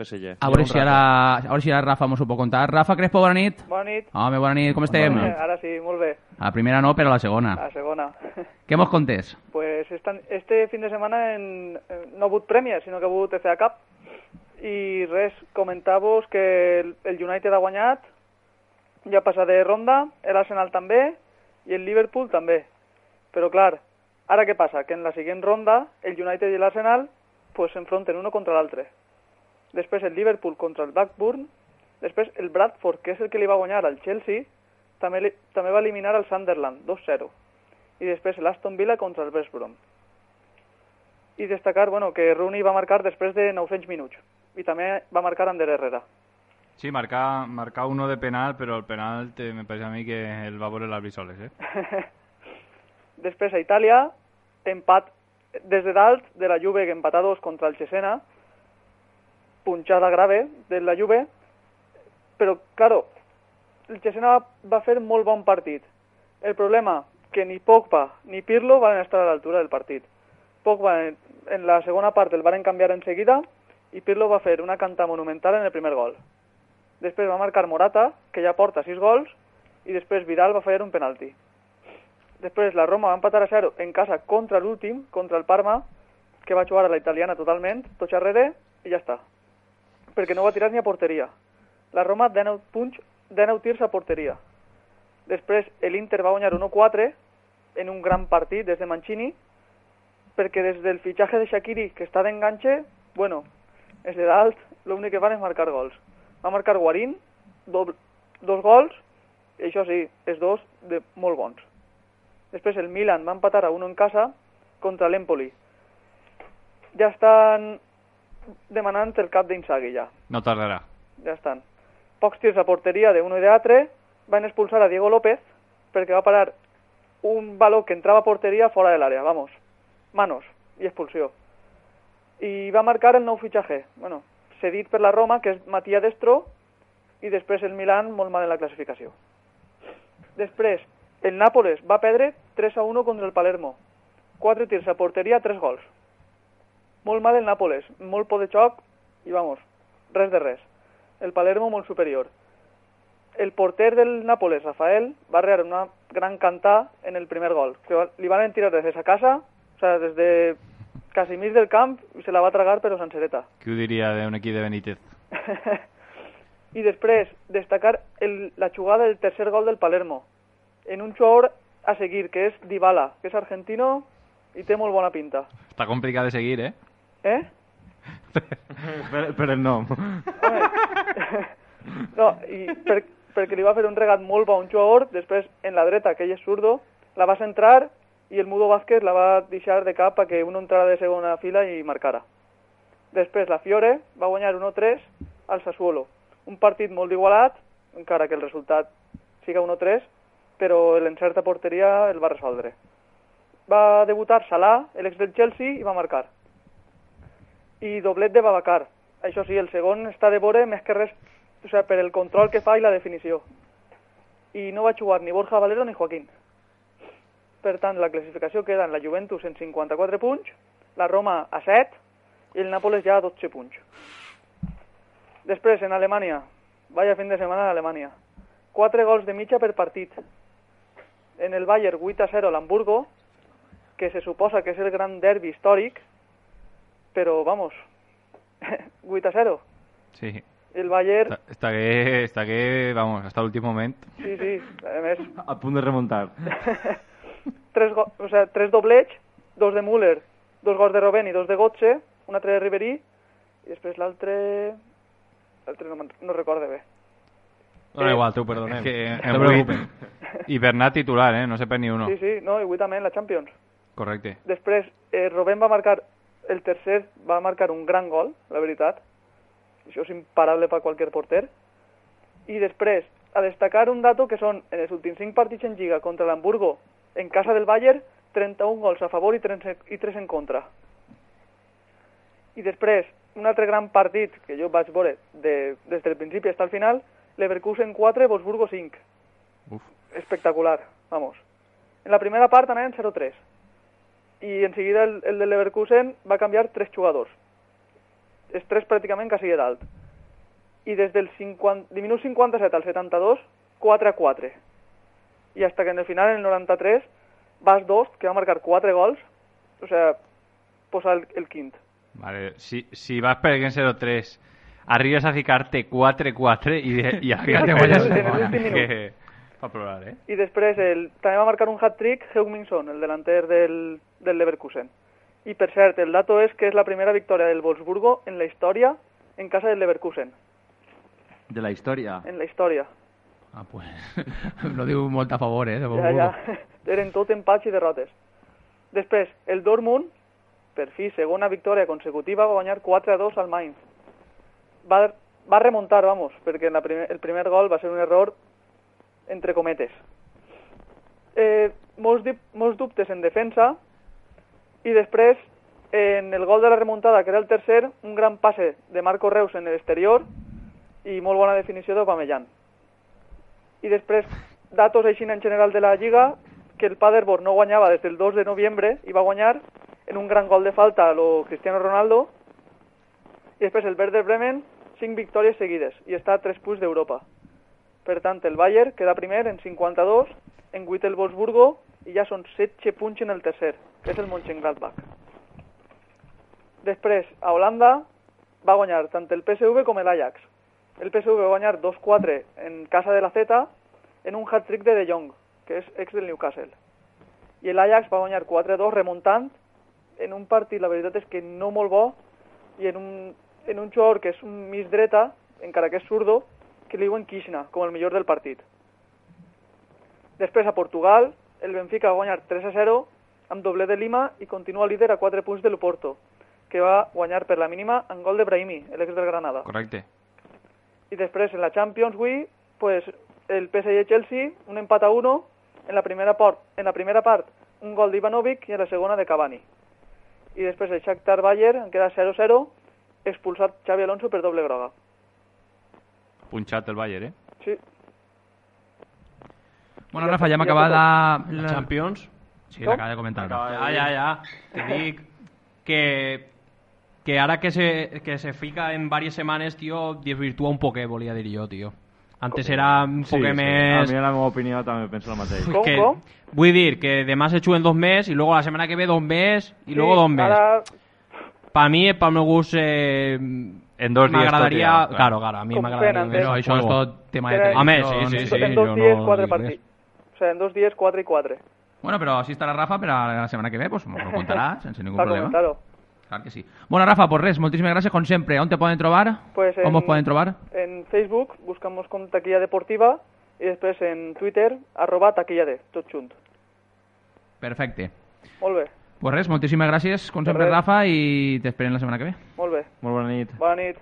PSG. A veure, si ara, a veure si ara Rafa mos ho pot contar. Rafa Crespo, bona nit. Bona nit. Home, bona nit, com estem? Eh, Ara sí, molt bé. A la primera no, però a la segona. A la segona. Què mos contés? Pues esta, este fin de setmana en, en, no ha hagut Premier, sinó que ha hagut FA Cup. I res, comentar-vos que el, el United ha guanyat, ja ha passat de ronda, l'Arsenal també i el Liverpool també. Però clar, ara què passa? Que en la següent ronda el United i l'Arsenal pues, s'enfronten uno contra l'altre. Després el Liverpool contra el Blackburn, després el Bradford, que és el que li va guanyar al Chelsea, també, li, també va eliminar el Sunderland, 2-0. I després l'Aston Villa contra el West Brom. I destacar bueno, que Rooney va marcar després de 900 minuts. I també va marcar Ander Herrera. Sí, marcar, marcar uno de penal, però el penal te, me parece a mi que el va veure l'Albi Soles, eh? Després a Itàlia, empat des de dalt de la Juve que empata dos contra el Cesena, punxada grave de la Juve, però, claro, el Cesena va fer molt bon partit. El problema, que ni Pogba ni Pirlo van estar a l'altura del partit. Pogba en, en la segona part el van canviar en seguida i Pirlo va fer una canta monumental en el primer gol. Després va marcar Morata, que ja porta 6 gols, i després Vidal va fer un penalti. Després la Roma va empatar a 0 en casa contra l'últim, contra el Parma, que va jugar a la italiana totalment, tot xarrere, i ja està. Perquè no va tirar ni a porteria. La Roma 19 punts, 19 tirs a porteria. Després l'Inter va guanyar 1-4 en un gran partit des de Mancini, perquè des del fitxatge de Shaqiri, que està d'enganxe, bueno, és de dalt, l'únic que fan és marcar gols. Va marcar Guarín, do, dos gols, i això sí, és dos de molt bons. Després el Milan va empatar a 1 en casa contra l'Empoli. Ja estan demanant el cap d'Inzaghi, ja. No tardarà. Ja estan. Pocs tirs a porteria de uno i de altre, van expulsar a Diego López perquè va parar un baló que entrava a porteria fora de l'àrea, vamos. Manos i expulsió. I va marcar el nou fitxatge, bueno, cedit per la Roma, que és Matia Destro, i després el Milan molt mal en la classificació. Després, el Nàpoles va perdre 3 a 1 contra el Palermo. 4 tirs a porteria, 3 gols. Molt mal el Nàpoles, molt por de xoc i vamos, res de res. El Palermo molt superior. El porter del Nàpoles, Rafael, va rear una gran cantà en el primer gol, que li van tirar des de sa casa, o sea, des de quasi mig del camp, i se la va tragar però sencereta. Qui ho diria d'un equip de Benítez? I després, destacar el, la jugada del tercer gol del Palermo, en un jugador a seguir, que és Dybala, que és argentino i té molt bona pinta. Està complicat de seguir, eh? Eh? per, per el nom. no, i per, perquè li va fer un regat molt bo a un jugador, després en la dreta, que ell és zurdo, la va centrar i el Mudo Vázquez la va deixar de cap perquè un entrara de segona fila i marcara. Després la Fiore va guanyar 1-3 al Sassuolo. Un partit molt igualat, encara que el resultat siga 1-3, però l'encert a porteria el va resoldre. Va debutar Salah, l'ex del Chelsea, i va marcar. I doblet de Babacar. Això sí, el segon està de vore més que res o sea, per el control que fa i la definició. I no va jugar ni Borja Valero ni Joaquín. Per tant, la classificació queda en la Juventus en 54 punts, la Roma a 7 i el Nàpoles ja a 12 punts. Després, en Alemanya, vaya fin de setmana a Alemanya. 4 gols de mitja per partit. En el Bayern 8 a 0 a l'Hamburgo, que se suposa que és el gran derbi històric, però, vamos, 8 a 0. Sí. El Bayern... Està, està que, està que, vamos, hasta l'últim moment. Sí, sí, a més... A punt de remuntar. tres, go o sea, tres doblets, dos de Müller, dos gols de Robben i dos de Gotze, un altre de Ribery, i després l'altre... L'altre no, no recorde bé. No, Eh, igual, t'ho perdonem. Que, no preocupes. I Bernat titular, eh? No se perd ni uno. Sí, sí, no, i avui també en la Champions. Correcte. Després, eh, Robben va marcar el tercer, va marcar un gran gol, la veritat. Això és imparable per qualsevol porter. I després, a destacar un dato que són, en els últims 5 partits en Lliga contra l'Hamburgo, en casa del Bayern, 31 gols a favor i 3, i 3 en contra. I després, un altre gran partit que jo vaig veure de, des del principi fins al final, Leverkusen 4, Wolfsburgo 5. Uf. Espectacular, vamos. En la primera part anaven 0-3 i en seguida el, el de Leverkusen va canviar tres jugadors. és 3 pràcticament que sigui dalt. I des del 50, de minut 57 al 72, 4 a 4. I hasta que en el final, en el 93, Bas Dost, que va marcar 4 gols, o sea, posa el, el quint. Vale, si, si vas perdent 0-3, arribes a ficarte 4-4 i, de, i Ja te guanyes. Fa plorar, eh? I després el, també va marcar un hat-trick Heung-Min-Son, el delanter del, del Leverkusen. I per cert, el dato és que és la primera victòria del Wolfsburgo en la història en casa del Leverkusen. De la història. En la història. Ah, pues, no diu molt a favor, eh? De Ja, ja. Eren tot empats i derrotes. Després, el Dortmund, per fi, segona victòria consecutiva, va guanyar 4 a 2 al Mainz. Va, va remuntar, vamos, perquè en la primer, el primer gol va ser un error entre cometes. Eh, molts, molts dubtes en defensa i després, en el gol de la remuntada, que era el tercer, un gran passe de Marco Reus en l'exterior i molt bona definició d'Opamellan. I després, datos així en general de la Lliga, que el Paderborn no guanyava des del 2 de novembre i va guanyar en un gran gol de falta a lo Cristiano Ronaldo. I després el Werder Bremen, 5 victòries seguides i està a 3 punts d'Europa. Per tant, el Bayern queda primer en 52, en 8 el Wolfsburgo i ja són 7 punts en el tercer, que és el Mönchengladbach. Després, a Holanda va guanyar tant el PSV com l'Ajax. El PSV va guanyar 2-4 en casa de la Z en un hat-trick de De Jong, que és ex del Newcastle. I l'Ajax va guanyar 4-2 remuntant en un partit, la veritat és que no molt bo, i en un, en un jugador que és un mig dreta, encara que és zurdo, que li diuen Kishna, com el millor del partit. Després, a Portugal, el Benfica va guanyar 3-0 amb doble de Lima i continua líder a 4 punts de l'Oporto, que va guanyar per la mínima en gol de Brahimi, l'ex del Granada. Correcte. I després, en la Champions League, pues, el PSG-Chelsea, un empat a 1, en la primera part, en la primera part un gol d'Ivanovic i en la segona de Cavani. I després el Shakhtar Bayern, en queda 0-0, expulsat Xavi Alonso per doble groga. Punxat el Bayern, eh? Sí, Bueno, Rafa, ja hem acabat la... La. Champions. Sí, l'acaba de comentar. Rafa. Ja, ja, ja. Te dic que, que ara que se, que se fica en varias semanas, tío, desvirtúa un poquet, volia dir jo, tío. Antes era un Sí, poquet sí. més... A mi, en la meva opinió, també penso el mateix. Com, que, com? Vull dir que demà se juguen dos més i luego la setmana que ve dos més i Sí, luego dos més. Ara, Pa mi, pel meu gust, eh, En dos tot ja, clar. Claro, claro, a mi m'agradaria Però antes. això és tot tema de Home, sí, sí, sí. en dos dies, no quatre partits. O sea, en dos dies, 4 i 4. Bueno, però així estarà Rafa per a la setmana que ve, pues, m'ho contarà sense ningú problema. comentar-ho. Clar que sí. Bueno, Rafa, pues res, moltíssimes gràcies, com sempre. On te poden trobar? Pues en- vos poden trobar? En Facebook buscamos com Taquilla Deportiva i després en Twitter, arroba Taquilla D, tot junt. Perfecte. Molt bé, Pues res, moltíssimes gràcies, com sempre. Rafa, i t'esperem la setmana que ve. molt bé. Molt bona nit. Bona nit.